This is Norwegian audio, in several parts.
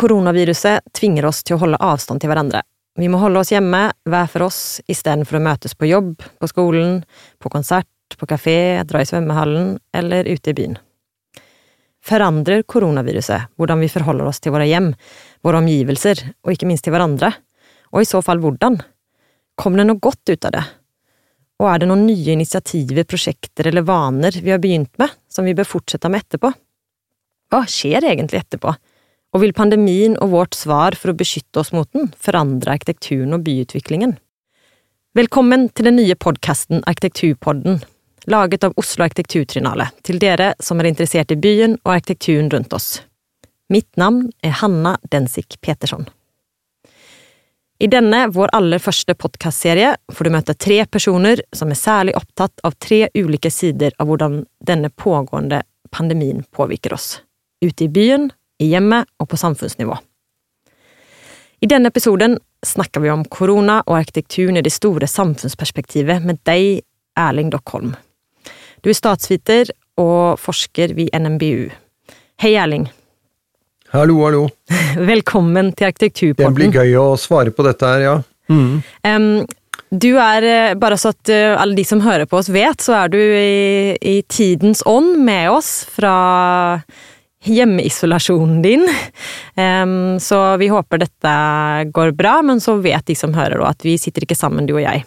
Koronaviruset tvinger oss til å holde avstand til hverandre. Vi må holde oss hjemme, hver for oss, istedenfor å møtes på jobb, på skolen, på konsert, på kafé, dra i svømmehallen eller ute i byen. Forandrer koronaviruset hvordan vi forholder oss til våre hjem, våre omgivelser, og ikke minst til hverandre? Og i så fall hvordan? Kommer det noe godt ut av det? Og er det noen nye initiativer, prosjekter eller vaner vi har begynt med, som vi bør fortsette med etterpå? Hva skjer egentlig etterpå? Og vil pandemien og vårt svar for å beskytte oss mot den forandre arkitekturen og byutviklingen? Velkommen til den nye podkasten Arkitekturpodden, laget av Oslo Arkitekturtrinale, til dere som er interessert i byen og arkitekturen rundt oss. Mitt navn er Hanna Densik Petersson. I denne, vår aller første podkastserie, får du møte tre personer som er særlig opptatt av tre ulike sider av hvordan denne pågående pandemien påvirker oss. Ute i byen, i hjemmet og på samfunnsnivå. I denne episoden snakker vi om korona og arkitekturen i det store samfunnsperspektivet med deg, Erling Dockholm. Du er statsviter og forsker ved NMBU. Hei, Erling. Hallo, hallo. Velkommen til Arkitekturpodden. Det blir gøy å svare på dette her, ja. Mm. Um, du er, eh, bare så at eh, alle de som hører på oss vet, så er du i, i tidens ånd med oss fra hjemmeisolasjonen din. Um, så vi håper dette går bra, men så vet de som hører at vi sitter ikke sammen, du og jeg.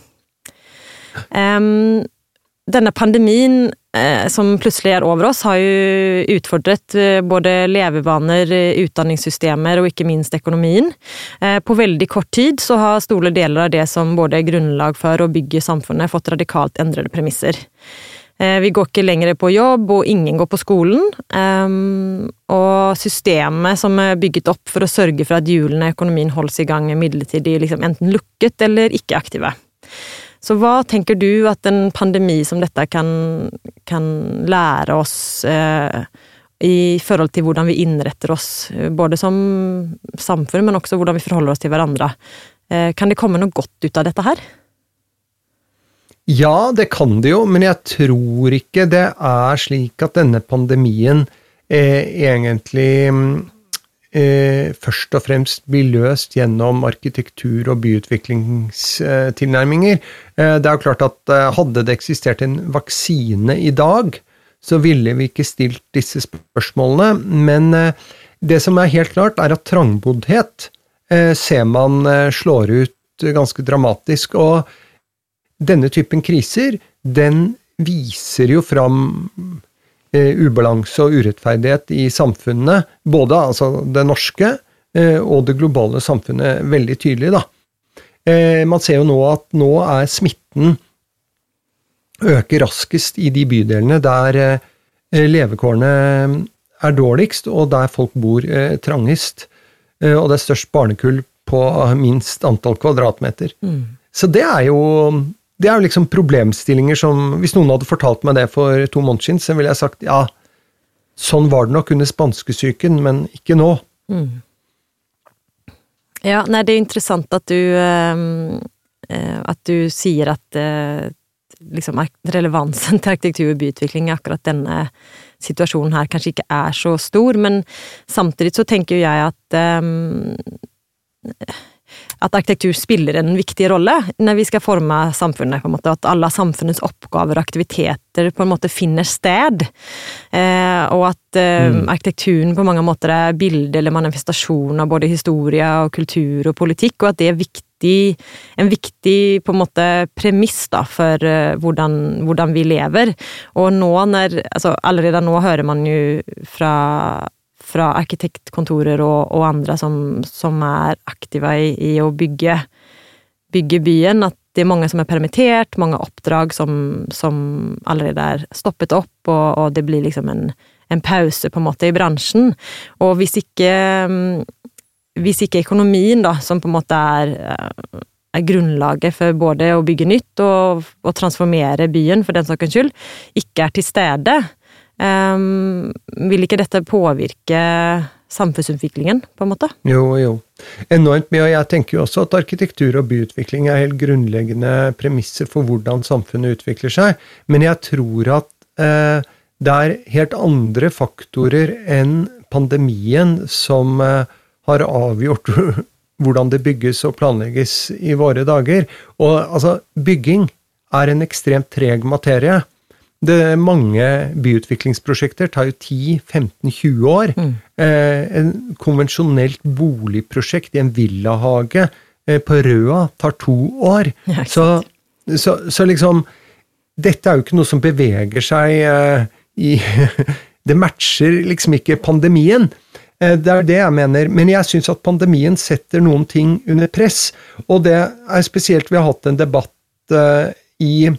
Um, denne pandemien eh, som plutselig er over oss, har jo utfordret eh, både levevaner, utdanningssystemer og ikke minst økonomien. Eh, på veldig kort tid så har store deler av det som både er grunnlag for å bygge samfunnet, fått radikalt endrede premisser. Eh, vi går ikke lenger på jobb, og ingen går på skolen. Og systemet som er bygget opp for å sørge for at hjulene i økonomien holdes i gang, er midlertidig liksom enten lukket eller ikke aktive. Så hva tenker du at en pandemi som dette kan, kan lære oss eh, i forhold til hvordan vi innretter oss, både som samfunn, men også hvordan vi forholder oss til hverandre? Eh, kan det komme noe godt ut av dette her? Ja, det kan det jo, men jeg tror ikke det er slik at denne pandemien eh, egentlig eh, først og fremst blir løst gjennom arkitektur- og byutviklingstilnærminger. Eh, det er jo klart at eh, hadde det eksistert en vaksine i dag, så ville vi ikke stilt disse spørsmålene, men eh, det som er helt klart, er at trangboddhet eh, ser man slår ut ganske dramatisk. og denne typen kriser, den viser jo fram eh, ubalanse og urettferdighet i samfunnet, både altså det norske eh, og det globale samfunnet, veldig tydelig, da. Eh, man ser jo nå at nå er smitten øker raskest i de bydelene der eh, levekårene er dårligst, og der folk bor eh, trangest. Eh, og det er størst barnekull på minst antall kvadratmeter. Mm. Så det er jo det er jo liksom problemstillinger som Hvis noen hadde fortalt meg det for to måneder siden, så ville jeg sagt ja, sånn var det nok under spanskesyken, men ikke nå. Mm. Ja, nei, det er interessant at du eh, At du sier at eh, liksom relevansen til arkitektur og byutvikling i akkurat denne situasjonen her kanskje ikke er så stor, men samtidig så tenker jeg at um, at arkitektur spiller en viktig rolle når vi skal forme samfunnet. på en måte, At alle samfunnets oppgaver og aktiviteter på en måte finner sted. Eh, og at eh, mm. arkitekturen på mange måter er bilde eller manifestasjon av både historie og kultur og politikk, og at det er viktig, en viktig på en måte premiss da, for uh, hvordan, hvordan, vi lever. Og nå når altså Allerede nå hører man jo fra fra arkitektkontorer og, og andre som, som, er aktive i, i å bygge, bygge, byen, at det er mange som er permittert, mange oppdrag som, som allerede er stoppet opp, og, og det blir liksom en, en, pause på en måte i bransjen. Og hvis ikke, hvis ikke økonomien, da, som på en måte er er grunnlaget for både å bygge nytt og, og transformere byen, for den saks skyld, ikke er til stede, Um, vil ikke dette påvirke samfunnsutviklingen, på en måte? Jo, jo. Enormt mye. Og jeg tenker jo også at arkitektur og byutvikling er helt grunnleggende premisser for hvordan samfunnet utvikler seg. Men jeg tror at eh, det er helt andre faktorer enn pandemien som eh, har avgjort hvordan det bygges og planlegges i våre dager. Og altså, bygging er en ekstremt treg materie. Det er mange byutviklingsprosjekter tar jo 10-15-20 år. Mm. Eh, en konvensjonelt boligprosjekt i en villahage eh, på Røa tar to år. Ja, så, så, så, liksom Dette er jo ikke noe som beveger seg eh, i Det matcher liksom ikke pandemien. Eh, det er det jeg mener. Men jeg syns at pandemien setter noen ting under press. Og det er spesielt Vi har hatt en debatt uh, i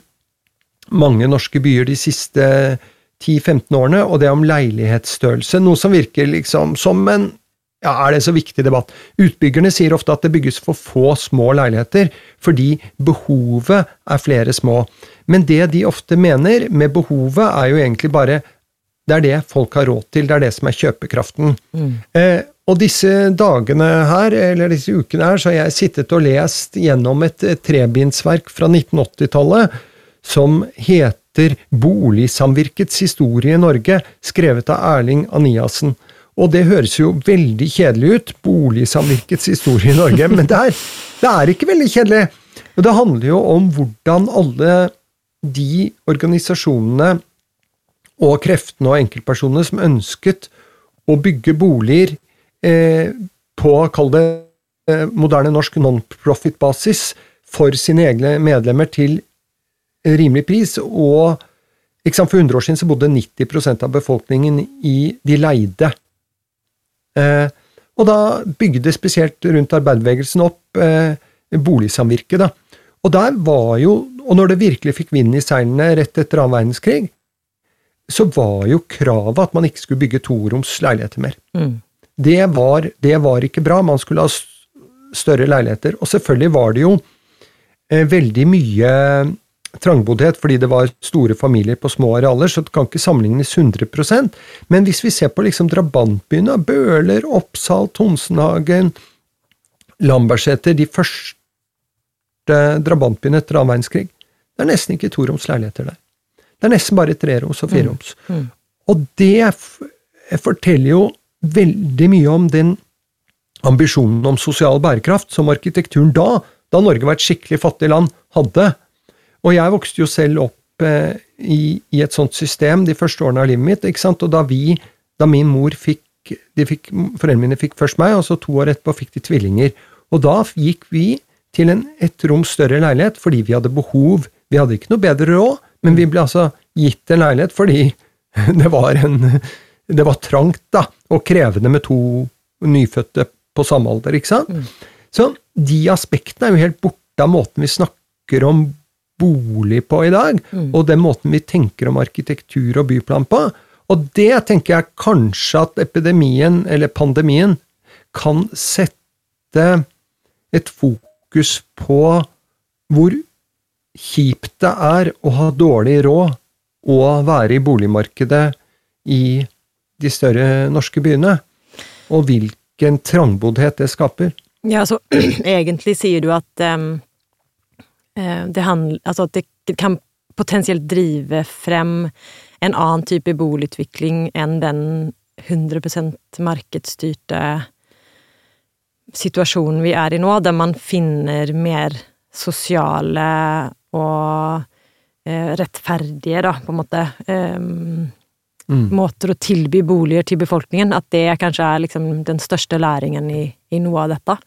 mange norske byer de siste 10-15 årene, og det om leilighetsstørrelse. Noe som virker liksom som en ja, er det en så viktig debatt? Utbyggerne sier ofte at det bygges for få små leiligheter, fordi behovet er flere små. Men det de ofte mener med behovet, er jo egentlig bare det er det folk har råd til, det er det som er kjøpekraften. Mm. Eh, og disse dagene her, eller disse ukene her, så har jeg sittet og lest gjennom et, et trebindsverk fra 1980-tallet som heter Boligsamvirkets historie i Norge, skrevet av Erling Aniassen. Og det høres jo veldig kjedelig ut, Boligsamvirkets historie i Norge, men det er, det er ikke veldig kjedelig. Det handler jo om hvordan alle de organisasjonene og kreftene og enkeltpersonene som ønsket å bygge boliger eh, på, kall det eh, moderne norsk non-profit-basis, for sine egne medlemmer til rimelig pris. Og sant, for 100 år siden så bodde 90% av befolkningen i de leide. Eh, og da bygde spesielt rundt arbeiderbevegelsen opp eh, boligsamvirket. da. Og der var jo, og når det virkelig fikk vind i seilene rett etter annen verdenskrig, så var jo kravet at man ikke skulle bygge toroms leiligheter mer. Mm. Det, var, det, var, ikke bra. Man skulle ha større leiligheter. Og selvfølgelig var det jo eh, veldig mye trangboddhet fordi det var store familier på små arealer, så det kan ikke sammenlignes 100% Men hvis vi ser på liksom drabantbyene, Bøler, Oppsal, Tonsenhagen, Lambertseter, de første drabantbyene etter annen verdenskrig, det er nesten ikke toroms leiligheter der. Det er nesten bare treroms og fireroms. Mm. Mm. Og det forteller jo veldig mye om den ambisjonen om sosial bærekraft som arkitekturen da, da Norge var et skikkelig fattig land, hadde. Og jeg vokste jo selv opp eh, i, i, et sånt system de første årene av livet mitt. ikke sant? Og da vi, da min mor fikk, fikk Foreldrene mine fikk først meg, og så to år etterpå fikk de tvillinger. Og da gikk vi til en ett rom større leilighet fordi vi hadde behov. Vi hadde ikke noe bedre råd, men vi ble altså gitt en leilighet fordi det var, en, det var trangt da, og krevende med to nyfødte på samme alder. ikke sant? Mm. Så de aspektene er jo helt borte av måten vi snakker om bolig på i dag, mm. og den måten vi tenker om arkitektur og byplan på. Og det tenker jeg kanskje at epidemien, eller pandemien, kan sette et fokus på hvor kjipt det er å ha dårlig råd og være i boligmarkedet i de større norske byene, og hvilken trangboddhet det skaper. Ja, så egentlig sier du at um, det, handler, altså at det kan potensielt drive frem en annen type boligutvikling enn den 100% markedsstyrte situasjonen vi er i nå, der man finner mer sosiale og eh, rettferdige, da, på en måte, eh, mm. måter å tilby boliger til befolkningen. At det kanskje er liksom den største læringen i, i noe av dette.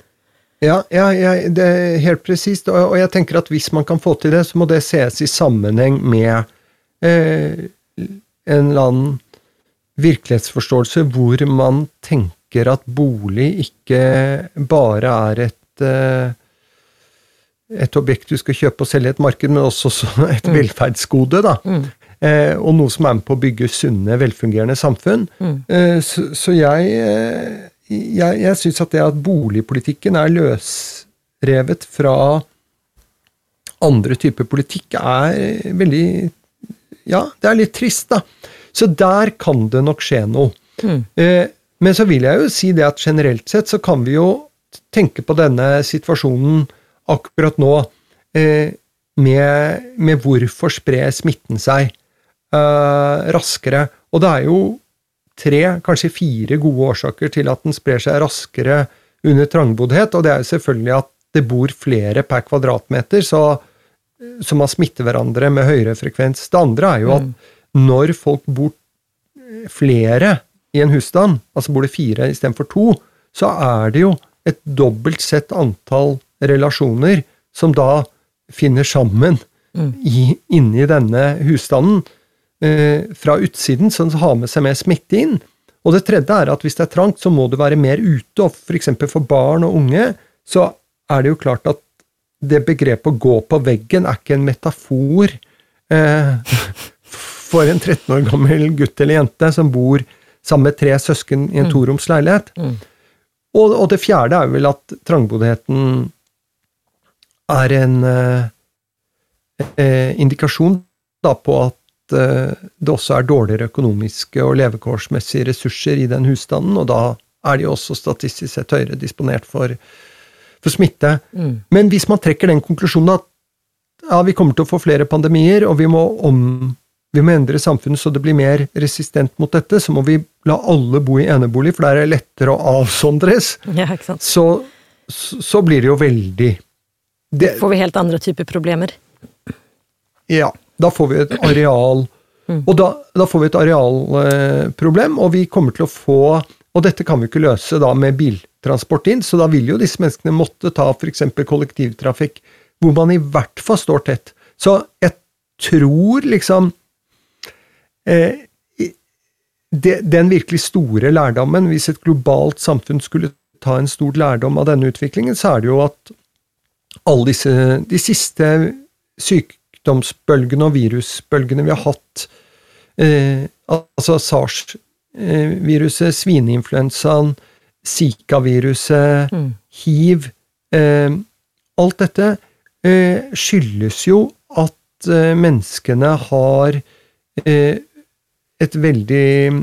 Ja, ja, ja det er helt presist. Og, og, jeg tenker at hvis man kan få til det, så må det ses i sammenheng med eh, en eller annen virkelighetsforståelse hvor man tenker at bolig ikke bare er et eh, et objekt du skal kjøpe og selge i et marked, men også et mm. velferdsgode. da. Mm. Eh, og noe som er med på å bygge sunne, velfungerende samfunn. Mm. Eh, så, så, jeg, eh, jeg, jeg syns at det at boligpolitikken er løsrevet fra andre typer politikk, er veldig Ja, det er litt trist, da. Så der kan det nok skje noe. Mm. Eh, men så vil jeg jo si det at generelt sett så kan vi jo tenke på denne situasjonen akkurat nå eh, med, med, hvorfor sprer smitten seg eh, raskere. Og det er jo tre, kanskje fire gode årsaker til at den sprer seg raskere under trangboddhet, og det er jo selvfølgelig at det bor flere per kvadratmeter, så, som har smittet hverandre med høyere frekvens. Det andre er jo at når folk bor flere i en husstand, altså bor det fire istedenfor to, så er det jo et dobbelt sett antall relasjoner som da finner sammen mm. i, inni denne husstanden fra utsiden, som har med seg mer smitte inn. Og det tredje er at hvis det er trangt, så må du være mer ute, og f.eks. For, for barn og unge så er det jo klart at det begrepet å gå på veggen er ikke en metafor eh, for en 13 år gammel gutt eller jente som bor sammen med tre søsken i en mm. toroms leilighet. Mm. Og, og, det fjerde er vel at trangboddheten er en eh, eh, indikasjon da på at eh, det også er dårligere økonomiske og levekårsmessige ressurser i den husstanden, og da er de også statistisk sett høyere disponert for, for smitte. Mm. Men hvis man trekker den konklusjonen at ja, vi kommer til å få flere pandemier, og vi må om vi må endre samfunnet så det blir mer resistent mot dette, så må vi la alle bo i enebolig, for der er det lettere å avsondres. Ja, ikke sant. Så, så, så blir det jo veldig det, Får vi helt andre typer problemer? Ja. Da får vi et areal mm. Og da, da, får vi et arealproblem, og vi kommer til å få Og dette kan vi ikke løse da med biltransport inn, så da vil jo disse menneskene måtte ta f.eks. kollektivtrafikk, hvor man i hvert fall står tett. Så jeg tror liksom Eh, det, den virkelig store lærdommen, hvis et globalt samfunn skulle ta en stor lærdom av denne utviklingen, så er det jo at alle disse de siste sykdomsbølgene og virusbølgene vi har hatt, eh, altså SARS-viruset, svineinfluensaen, Zika-viruset, mm. hiv eh, Alt dette eh, skyldes jo at eh, menneskene har eh, et veldig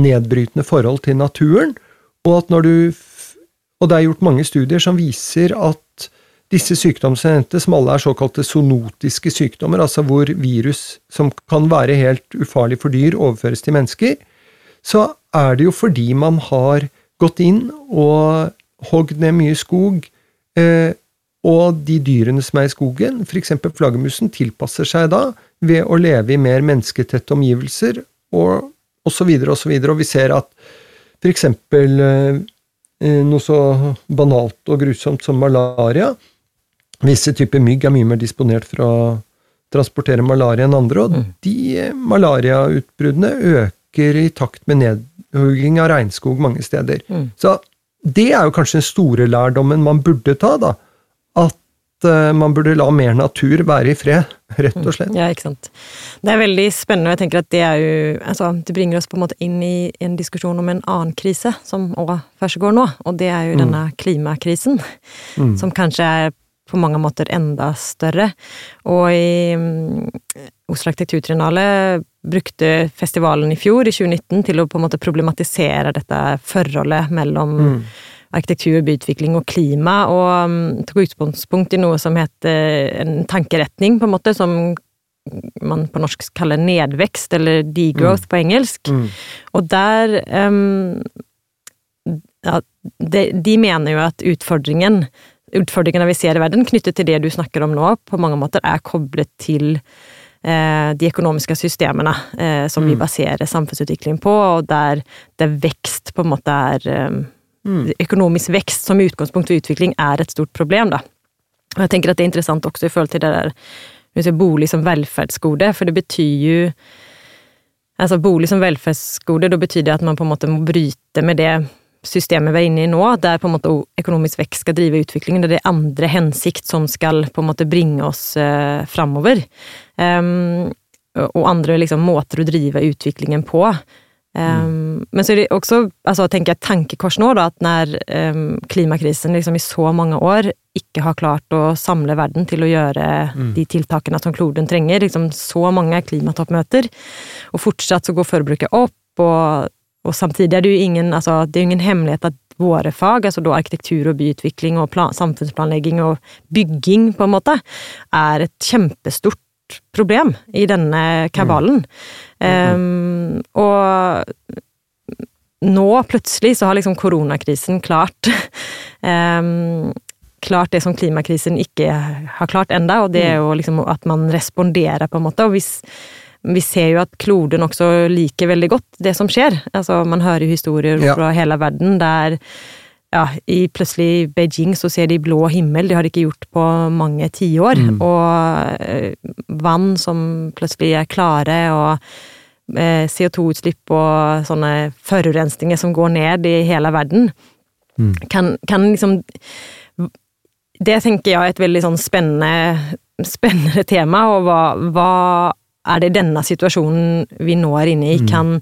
nedbrytende forhold til naturen, og at når du Og det er gjort mange studier som viser at disse sykdommene som alle er såkalte sonotiske sykdommer, altså hvor virus som kan være helt ufarlig for dyr, overføres til mennesker, så er det jo fordi man har gått inn og hogd ned mye skog, eh, og de dyrene som er i skogen, f.eks. flaggermusen, tilpasser seg da ved å leve i mer mennesketette omgivelser og osv., osv. Og, og vi ser at f.eks. Eh, noe så banalt og grusomt som malaria Visse typer mygg er mye mer disponert for å transportere malaria enn andre, og mm. de eh, malariautbruddene øker i takt med nedhugging av regnskog mange steder. Mm. Så det er jo kanskje den store lærdommen man burde ta, da. At uh, man burde la mer natur være i fred, rett og slett. Ja, ikke sant. Det er veldig spennende, og jeg tenker at det er jo altså, Det bringer oss på en måte inn i en diskusjon om en annen krise som òg førstegår nå, og det er jo mm. denne klimakrisen, mm. som kanskje er på mange måter enda større. Og i um, Oslo Arkitekturtrinale brukte festivalen i fjor, i 2019, til å på en måte problematisere dette forholdet mellom mm arkitektur, byutvikling og klima, og um, tok utgangspunkt i noe som heter en tankeretning, på en måte, som man på norsk kaller nedvekst, eller degrowth mm. på engelsk. Mm. Og der um, ja, de, de, mener jo at utfordringen utfordringene vi ser i verden, knyttet til det du snakker om nå, på mange måter er koblet til eh, de økonomiske systemene eh, som mm. vi baserer samfunnsutvikling på, og der det vekst på en måte er um, Mm. Økonomisk vekst som utgangspunkt for utvikling er et stort problem, da. Og jeg tenker at det er interessant også i forhold til det der bolig som velferdsgode, for det betyr jo Altså bolig som velferdsgode, da betyr det at man på en måte må bryte med det systemet vi er inne i nå, der på en måte økonomisk vekst skal drive utviklingen. Det er andre hensikt som skal på en måte bringe oss eh, framover. Um, og andre liksom, måter å drive utviklingen på. Um, men så er det også altså, tenker jeg, tankekors nå, da, at når um, klimakrisen liksom i så mange år ikke har klart å samle verden til å gjøre mm. de tiltakene som kloden trenger, liksom så mange klimatoppmøter, og fortsatt så går forbruket opp, og, og samtidig er det jo ingen, altså, det er ingen hemmelighet at våre fag, altså da arkitektur og byutvikling og plan, samfunnsplanlegging og bygging, på en måte, er et kjempestort problem i denne kabalen. Mm. Um, og nå plutselig så har liksom koronakrisen klart um, klart det som klimakrisen ikke har klart enda, og det er jo liksom at man responderer, på en måte. Og hvis, vi ser jo at kloden også liker veldig godt det som skjer. Altså, man hører historier ja. fra hele verden der ja, i plutselig Beijing så ser de blå himmel, det har de ikke gjort på mange tiår. Mm. Og eh, vann som plutselig er klare, og eh, CO2-utslipp og sånne forurensninger som går ned i hele verden, mm. kan, kan liksom det tenker jeg er et veldig sånn spennende, spennende tema, og hva, hva, er det denne situasjonen vi nå er inne i, mm. kan,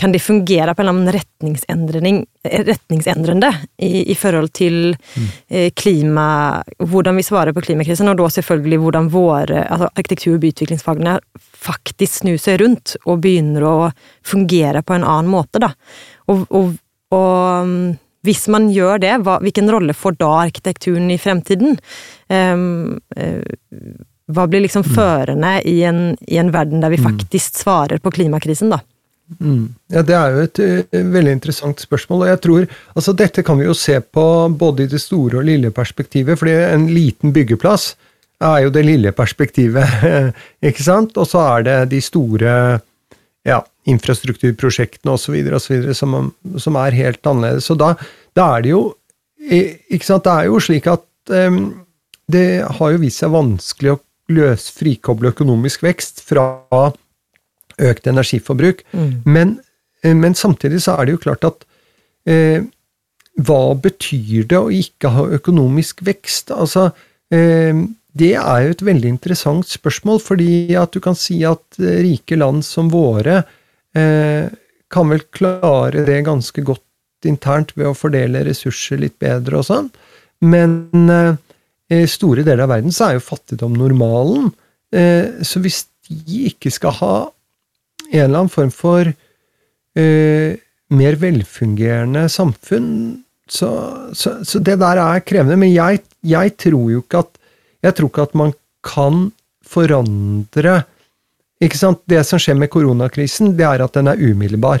kan det fungere på en eller annen retningsendrende i, i, forhold til mm. Eh, klima Hvordan vi svarer på klimakrisen, og da selvfølgelig hvordan våre altså arkitektur- og byutviklingsfagene faktisk snur seg rundt og begynner å fungere på en annen måte, da. Og, og, og hvis man gjør det, hva, hvilken rolle får da arkitekturen i fremtiden? Um, uh, hva blir liksom mm. førende i en, i en, verden der vi mm. faktisk svarer på klimakrisen, da? Mm. Ja, Det er jo et uh, veldig interessant spørsmål. og jeg tror, altså Dette kan vi jo se på både i det store og lille perspektivet. fordi en liten byggeplass er jo det lille perspektivet, ikke sant? Og så er det de store ja, infrastrukturprosjektene osv. Som, som er helt annerledes. Så da, da, er det jo ikke sant, Det er jo slik at um, det har jo vist seg vanskelig å løse frikoble økonomisk vekst fra økt energiforbruk. Mm. Men, eh, men, samtidig så er det jo klart at eh, hva betyr det å ikke ha økonomisk vekst? Altså, eh, det er jo et veldig interessant spørsmål, fordi at du kan si at eh, rike land som våre Eh, kan vel klare det ganske godt internt ved å fordele ressurser litt bedre og sånn. Men eh, store deler av verden så er jo fattigdom normalen. Eh, så hvis de ikke skal ha en eller annen form for mer velfungerende samfunn, så, så, så, det der er krevende. Men jeg, jeg tror jo ikke at jeg tror ikke at man kan forandre ikke sant? Det som skjer med koronakrisen, det er at den er umiddelbar.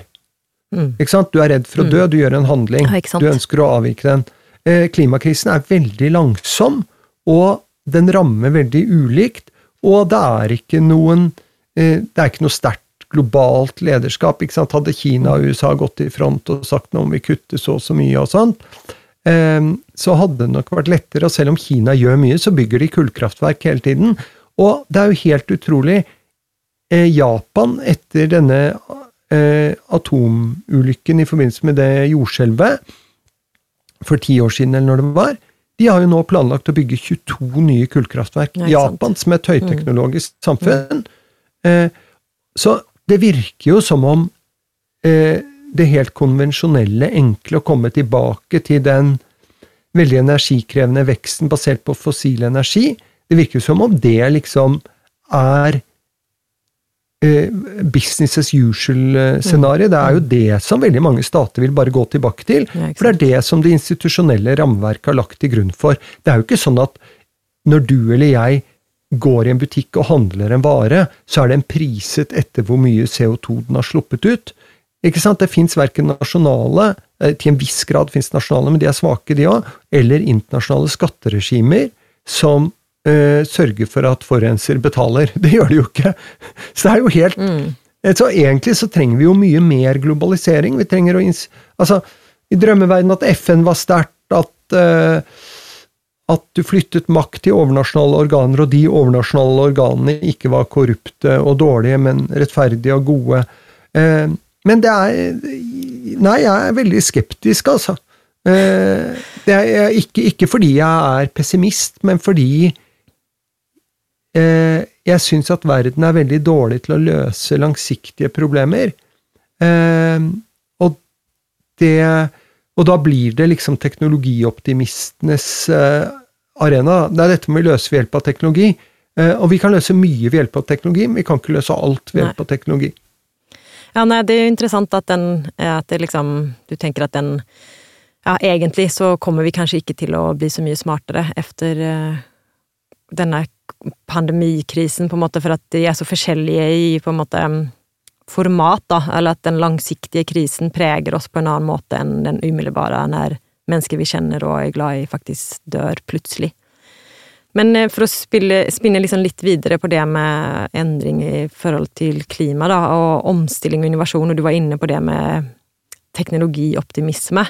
Mm. Ikke sant? Du er redd for å dø, mm. du gjør en handling. Ja, du ønsker å avvike den. Eh, klimakrisen er veldig langsom, og den rammer veldig ulikt. Og det er ikke noen eh, Det er ikke noe sterkt globalt lederskap. ikke sant? Hadde Kina og USA gått i front og sagt noe om vi kutter så og så mye og sånt, eh, så hadde det nok vært lettere. Og selv om Kina gjør mye, så bygger de kullkraftverk hele tiden. Og det er jo helt utrolig Eh, Japan, etter denne atomulykken i forbindelse med det jordskjelvet for ti år siden, eller når det var, de har jo nå planlagt å bygge 22 nye kullkraftverk. i Japan, som er et høyteknologisk mm. samfunn. Eh, så det virker jo som om eh, det helt konvensjonelle, enkle, å komme tilbake til den veldig energikrevende veksten basert på fossil energi, det virker jo som om det liksom er business as usual-scenario. Det er jo det som veldig mange stater vil bare gå tilbake til. For det er det som det institusjonelle rammeverket har lagt til grunn for. Det er jo ikke sånn at når du eller jeg går i en butikk og handler en vare, så er den priset etter hvor mye CO2 den har sluppet ut. Ikke sant? Det fins verken nasjonale, eh, til en viss grad fins nasjonale, men de er svake, de òg, eller internasjonale skatteregimer som uh, sørge for at forurenser betaler. Det gjør de jo ikke. Så det er jo helt mm. Eh, så egentlig så trenger vi jo mye mer globalisering. Vi trenger å Altså, i drømmeverdenen at FN var sterkt, at eh, at du flyttet makt til overnasjonale organer, og de overnasjonale organene ikke var korrupte og dårlige, men rettferdige og gode. Eh, men det er Nei, jeg er veldig skeptisk, altså. Eh, det er ikke, ikke, fordi jeg er pessimist, men fordi eh, jeg syns at verden er veldig dårlig til å løse langsiktige problemer. Eh, og det Og da blir det liksom teknologioptimistenes eh, arena. Det er dette vi løser løse ved hjelp av teknologi. Eh, og vi kan løse mye ved hjelp av teknologi, men vi kan ikke løse alt ved hjelp av teknologi. Ja, nei, det er jo interessant at den at det liksom Du tenker at den Ja, egentlig så kommer vi kanskje ikke til å bli så mye smartere etter uh, denne pandemikrisen, på en måte, for at de er så forskjellige i på en måte format, da, eller at den langsiktige krisen preger oss på en annen måte enn den umiddelbare, når mennesker vi kjenner og er glad i, faktisk dør plutselig. Men eh, for å spille, spinne liksom litt videre på det med endring i forhold til klima, da, og omstilling og innovasjon, og du var inne på det med teknologioptimisme.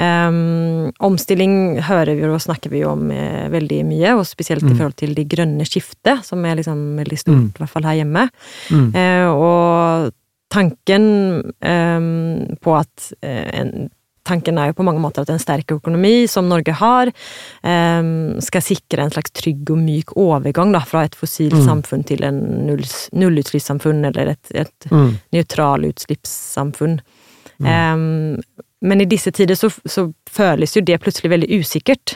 Um, omstilling hører vi og snakker vi om eh, veldig mye, og spesielt mm. i forhold til det grønne skiftet, som er liksom veldig stort, mm. i hvert fall her hjemme. Mm. Uh, og tanken um, på at uh, en, Tanken er jo på mange måter at en sterk økonomi, som Norge har, um, skal sikre en slags trygg og myk overgang da, fra et fossilt mm. samfunn til en nullutslippssamfunn, eller et, et mm. nøytralutslippssamfunn. Mm. Men i disse tider så, så, føles jo det plutselig veldig usikkert.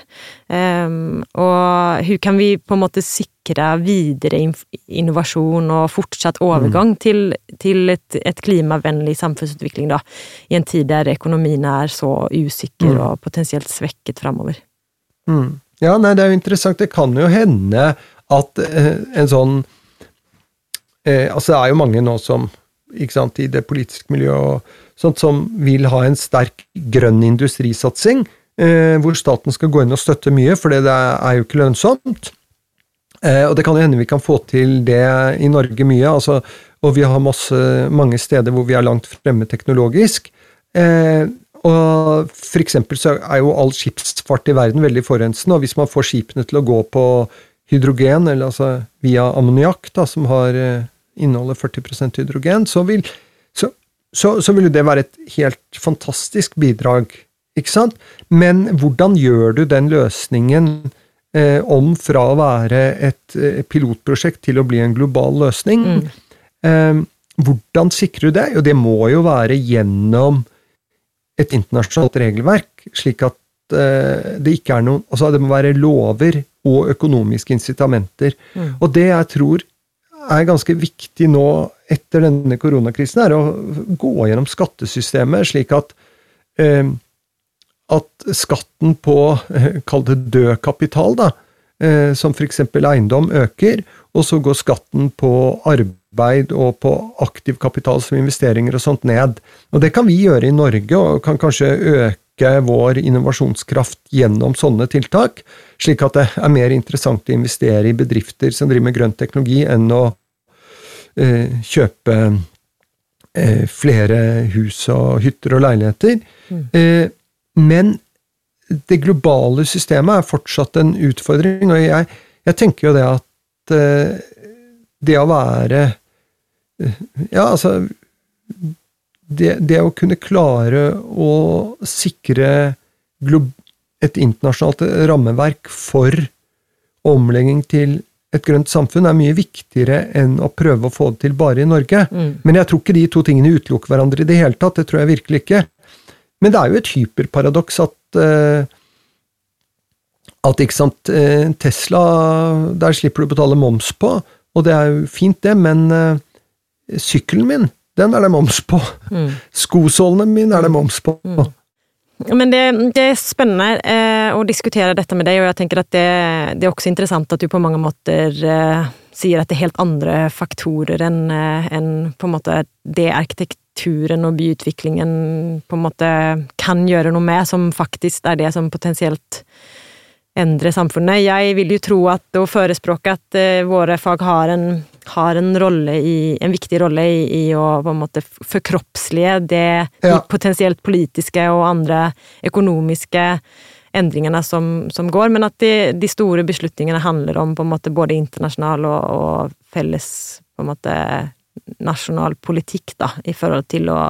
Um, og hvordan kan vi på en måte sikre videre innovasjon og fortsatt overgang mm. til, til et, et, klimavennlig samfunnsutvikling, da, i en tid der økonomien er så usikker mm. og potensielt svekket framover? Mm. Ja, nei, det er jo interessant. Det kan jo hende at eh, en sånn eh, Altså, det er jo mange nå som sant, i det politiske miljøet sånt som vil ha en sterk grønn industrisatsing, eh, hvor staten skal gå inn og støtte mye, for det er jo ikke lønnsomt. Eh, og det kan jo hende vi kan få til det i Norge mye, altså, og vi har masse, mange steder hvor vi er langt fremme teknologisk. Eh, og for eksempel så er jo all skipsfart i verden veldig forurensende, og hvis man får skipene til å gå på hydrogen, eller altså via ammoniakk, som har eh, inneholder 40% hydrogen, så vil, så, så, så vil det være et helt fantastisk bidrag, ikke sant? Men hvordan gjør du den løsningen eh, om fra å være et eh, pilotprosjekt til å bli en global løsning? Mm. Eh, hvordan sikrer du det? Jo, det må jo være gjennom et internasjonalt regelverk, slik at eh, det ikke er noen Altså, det må være lover og økonomiske incitamenter. Mm. Og det jeg tror er ganske viktig nå etter denne koronakrisen, er å gå gjennom skattesystemet slik at eh, at skatten på eh, kall det død kapital, da, eh, som f.eks. eiendom, øker, og så går skatten på arbeid og på aktiv kapital som investeringer og sånt ned. Og Det kan vi gjøre i Norge, og kan kanskje øke vår innovasjonskraft gjennom sånne tiltak slik at det er mer interessant å investere i bedrifter som driver med grønn teknologi, enn å eh, kjøpe eh, flere hus og hytter og leiligheter. Mm. Eh, men det globale systemet er fortsatt en utfordring, og jeg, jeg tenker jo det at eh, det å være Ja, altså det, det, å kunne klare å sikre et internasjonalt rammeverk for omlegging til et grønt samfunn er mye viktigere enn å prøve å få det til bare i Norge. Mm. Men jeg tror ikke de to tingene utelukker hverandre i det hele tatt. Det tror jeg virkelig ikke. Men det er jo et hyperparadoks at uh, at ikke sant, uh, Tesla, der slipper du å betale moms på, og det er jo fint, det, men uh, sykkelen min, den er det moms på. Mm. Skosålene mine er det moms på. Mm. Men det, det, er spennende eh, å diskutere dette med deg, og jeg tenker at det, det, er også interessant at du på mange måter eh, sier at det er helt andre faktorer enn eh, en på en måte det arkitekturen og byutviklingen på en måte kan gjøre noe med, som faktisk er det som potensielt endrer samfunnet. Jeg vil jo tro at, og forespråke at våre fag har en, har en, i, en viktig rolle i, i, å på en måte forkroppslige det ja. potensielt politiske og andre økonomiske endringene som, som går, men at de, de, store beslutningene handler om på en måte både internasjonal og, og felles på en måte nasjonal politikk, da, i forhold til å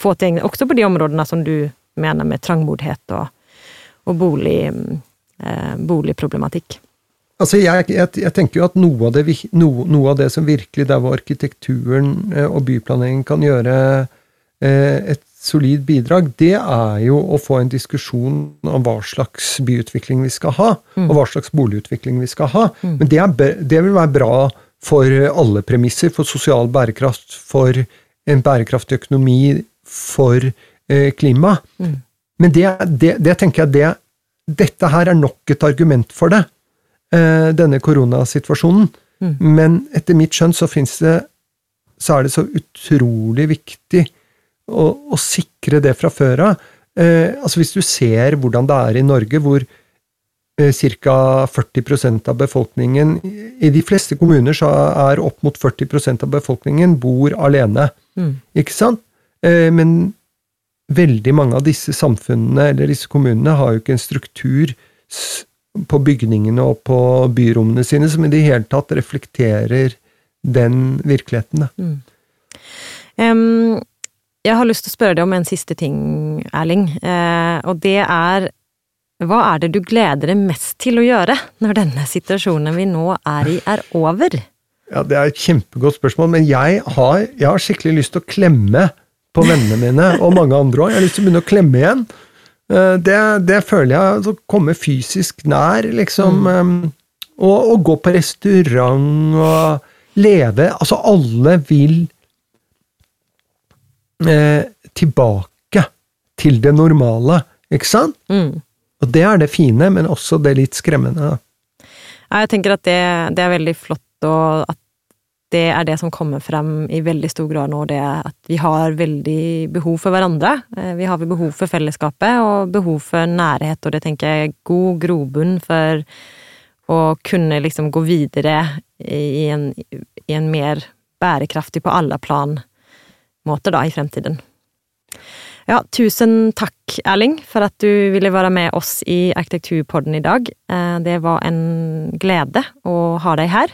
få til Også på de områdene som du mener med trangboddhet og, og bolig eh, boligproblematikk. Altså jeg, jeg, jeg, tenker jo at noe av, det, noe, noe av det som virkelig der hvor arkitekturen eh, og byplanleggingen kan gjøre eh, et solid bidrag, det er jo å få en diskusjon om hva slags byutvikling vi skal ha, mm. og hva slags boligutvikling vi skal ha. Mm. Men det, er, det, vil være bra for alle premisser, for sosial bærekraft, for en bærekraftig økonomi, for eh, klima. Mm. Men det, det, det, tenker jeg det dette her er nok et argument for det, eh, denne koronasituasjonen. Mm. Men etter mitt skjønn så fins det så er det så utrolig viktig å, å sikre det fra før av. Eh, altså Hvis du ser hvordan det er i Norge, hvor eh, ca. 40% av befolkningen I de fleste kommuner så er opp mot 40% av befolkningen bor alene. Mm. Ikke sant? Eh, men veldig mange av disse samfunnene eller disse kommunene har jo ikke en struktur på bygningene og på byrommene sine som i det hele tatt reflekterer den virkeligheten. Mm. Um, jeg har lyst til å spørre deg om en siste ting, Erling. Uh, og det er hva er det du gleder deg mest til å gjøre når denne situasjonen vi nå er i, er over? Ja, Det er et kjempegodt spørsmål, men jeg har, jeg har skikkelig lyst til å klemme på vennene mine, og mange andre òg. Jeg har lyst til å begynne å klemme igjen. Eh, det, det føler jeg å komme fysisk nær, liksom. Mm. Og, og, gå på restaurant og leve Altså, alle vil eh, tilbake til det normale, ikke sant? Mm. Og det er det fine, men også det litt skremmende. Jeg tenker at det, det er veldig flott, og at det er det som kommer frem i veldig stor grad nå, det at vi har veldig behov for hverandre. Eh, vi har behov for fellesskapet og behov for nærhet, og det tenker jeg er god grobunn for å kunne liksom gå videre i en, i en mer bærekraftig på alle plan-måter, da, i fremtiden. Ja, tusen takk, Erling, for at du ville være med oss i Arkitekturpodden i dag. Eh, det var en glede å ha deg her.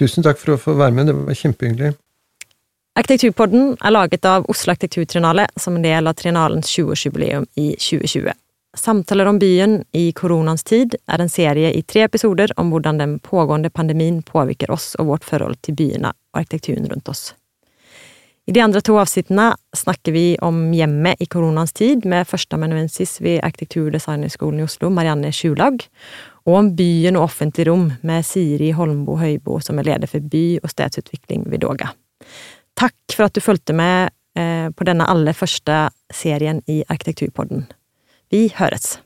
Tusen takk for å få være med, det var kjempehyggelig. Arkitekturpodden er laget av Oslo Arkitekturtrinale som en del av Triennalens 20-årsjubileum i 2020. Samtaler om byen i koronaens tid er en serie i tre episoder om hvordan den pågående pandemien påvirker oss og vårt forhold til byene og arkitekturen rundt oss. I de andre to avsnittene snakker vi om hjemmet i koronaens tid med førsteamanuensis ved Arkitekturdesignerskolen i Oslo, Marianne Skjulag, og om byen og offentlig rom med Siri Holmbo Høybo, som er leder for by- og stedsutvikling ved Doga. Takk for at du fulgte med eh, på denne aller første serien i Arkitekturpodden. Vi høres!